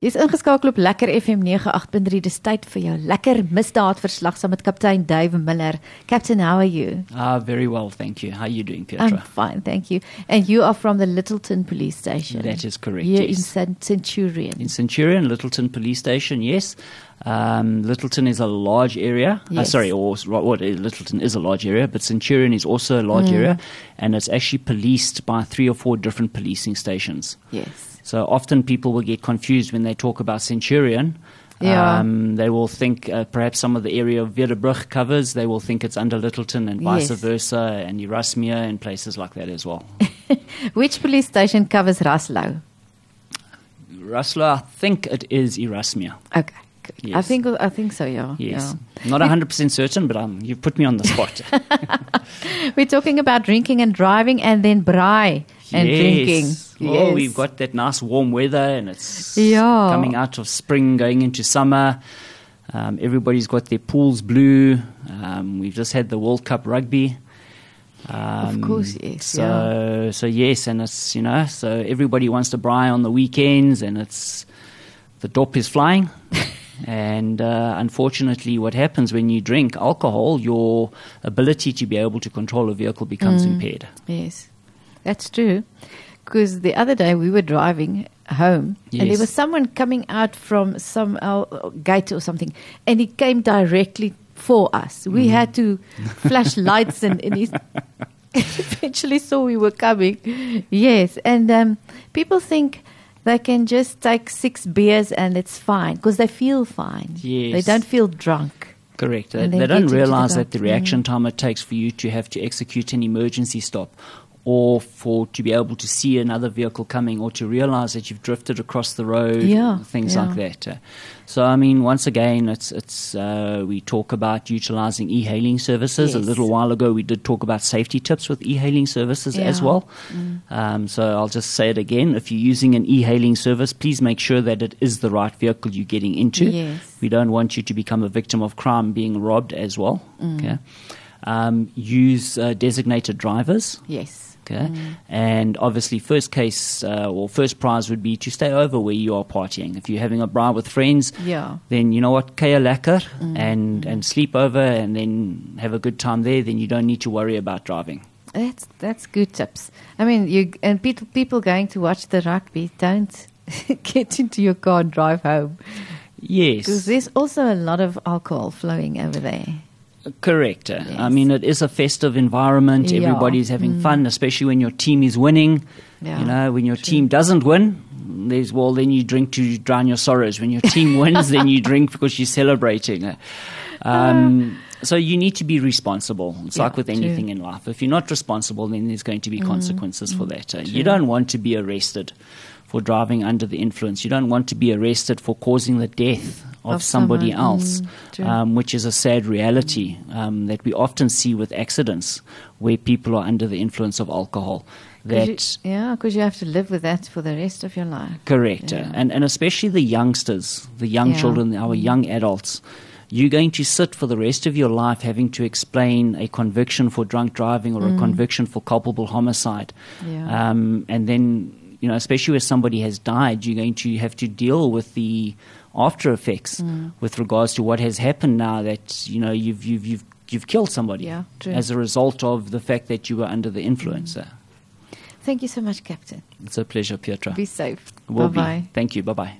Jy's ingeskakel op Lekker FM 98.3. Dis tyd vir jou lekker misdaadverslag saam met kaptein Dave Miller. Captain, how are you? Ah, very well, thank you. How are you doing, I'm Petra? fine, thank you. And you are from the Lyttelton Police Station. That is correct, Here in yes. Cent- Centurion. In Centurion, Lyttelton Police Station, yes. Um, Lyttelton is a large area. Uh, sorry, or what? Lyttelton is a large area, but Centurion is also a large Mm. area, and it's actually policed by three or four different policing stations. yes. So often people will get confused when they talk about Centurion. Yeah. Um, they will think uh, perhaps some of the area of Wierdabrug covers, they will think it's under Lyttelton and vice Yes. versa, and Erasmia and places like that as well. Which police station covers Raslouw? Rustler, I think it is Erasmia. Okay. Good. I think I think so, yeah. Yes. yeah. Not 100% certain, but um, you've put me on the spot. We're talking about drinking and driving and then braai and yes. drinking. Oh, Yes. we've got that nice warm weather and it's Yeah. coming out of spring, going into summer. Um, everybody's got their pools blue. Um, we've just had the World Cup rugby. Um, course, yes, So, so yes, and it's you know, so everybody wants to braai on the weekends, and it's the dop is flying. and uh, unfortunately, what happens when you drink alcohol, your ability to be able to control a vehicle becomes Mm. impaired. Yes, that's true. Because the other day we were driving home and there was someone coming out from some uh, gate or something and he came directly for us. We Mm. had to flash lights and, and he eventually saw we were coming. Yes, and um, people think they can just take six beers and it's fine because they feel fine. Yes. They don't feel drunk. Correct. They, they don't into the realize that the reaction time it takes for you to have to execute an emergency stop or for to be able to see another vehicle coming or to realize that you've drifted across the road, Yeah, things yeah. like that. Uh, so, I mean, once again, it's, it's, uh, we talk about utilizing e hailing services. A little while ago, we did talk about safety tips with e hailing services as Yeah. well. Um, so, I'll just say it again. If you're using an e hailing service, please make sure that it is the right vehicle you're getting into. Yes. We don't want you to become a victim of crime being robbed as well. Mm. Okay. Um, use uh, designated drivers. Yes. Okay. And obviously, first case uh, or first prize would be to stay over where you are partying. If you're having a bar with friends, Yeah. then you know what, kaya lekker Mm. and, and sleep over and then have a good time there. Then you don't need to worry about driving. That's that's good tips. I mean, you and people people going to watch the rugby don't get into your car and drive home Yes, because there's also a lot of alcohol flowing over there. Correct. Uh, I mean, it is a festive environment. Yeah. Everybody's having fun, especially when your team is winning. Yeah, you know, when your team doesn't win, there's well, then you drink to drown your sorrows. When your team wins, then you drink because you're celebrating. Uh, Um, so you need to be responsible. It's Yeah, like with true. anything in life. If you're not responsible, then there's going to be consequences for that. Uh, true. you don't want to be arrested for driving under the influence. You don't want to be arrested for causing the death of, Of somebody someone. else Mm, um, which is a sad reality um, that we often see with accidents where people are under the influence of alcohol. That you, yeah, because you have to live with that for the rest of your life. correct, Yeah. and and especially the youngsters, the young Yeah. children, our young adults. You're going to sit for the rest of your life having to explain a conviction for drunk driving or a conviction for culpable homicide, Mm. Yeah. um, and then you know, especially where somebody has died, you're going to have to deal with the after effects Mm. with regards to what has happened now that you know you've you've you've you've killed somebody Yeah, as a result of the fact that you were under the influence. Uh, Thank you so much, Captain. It's a pleasure, Petra. Be safe. Will bye bye. be. Thank you. Bye bye.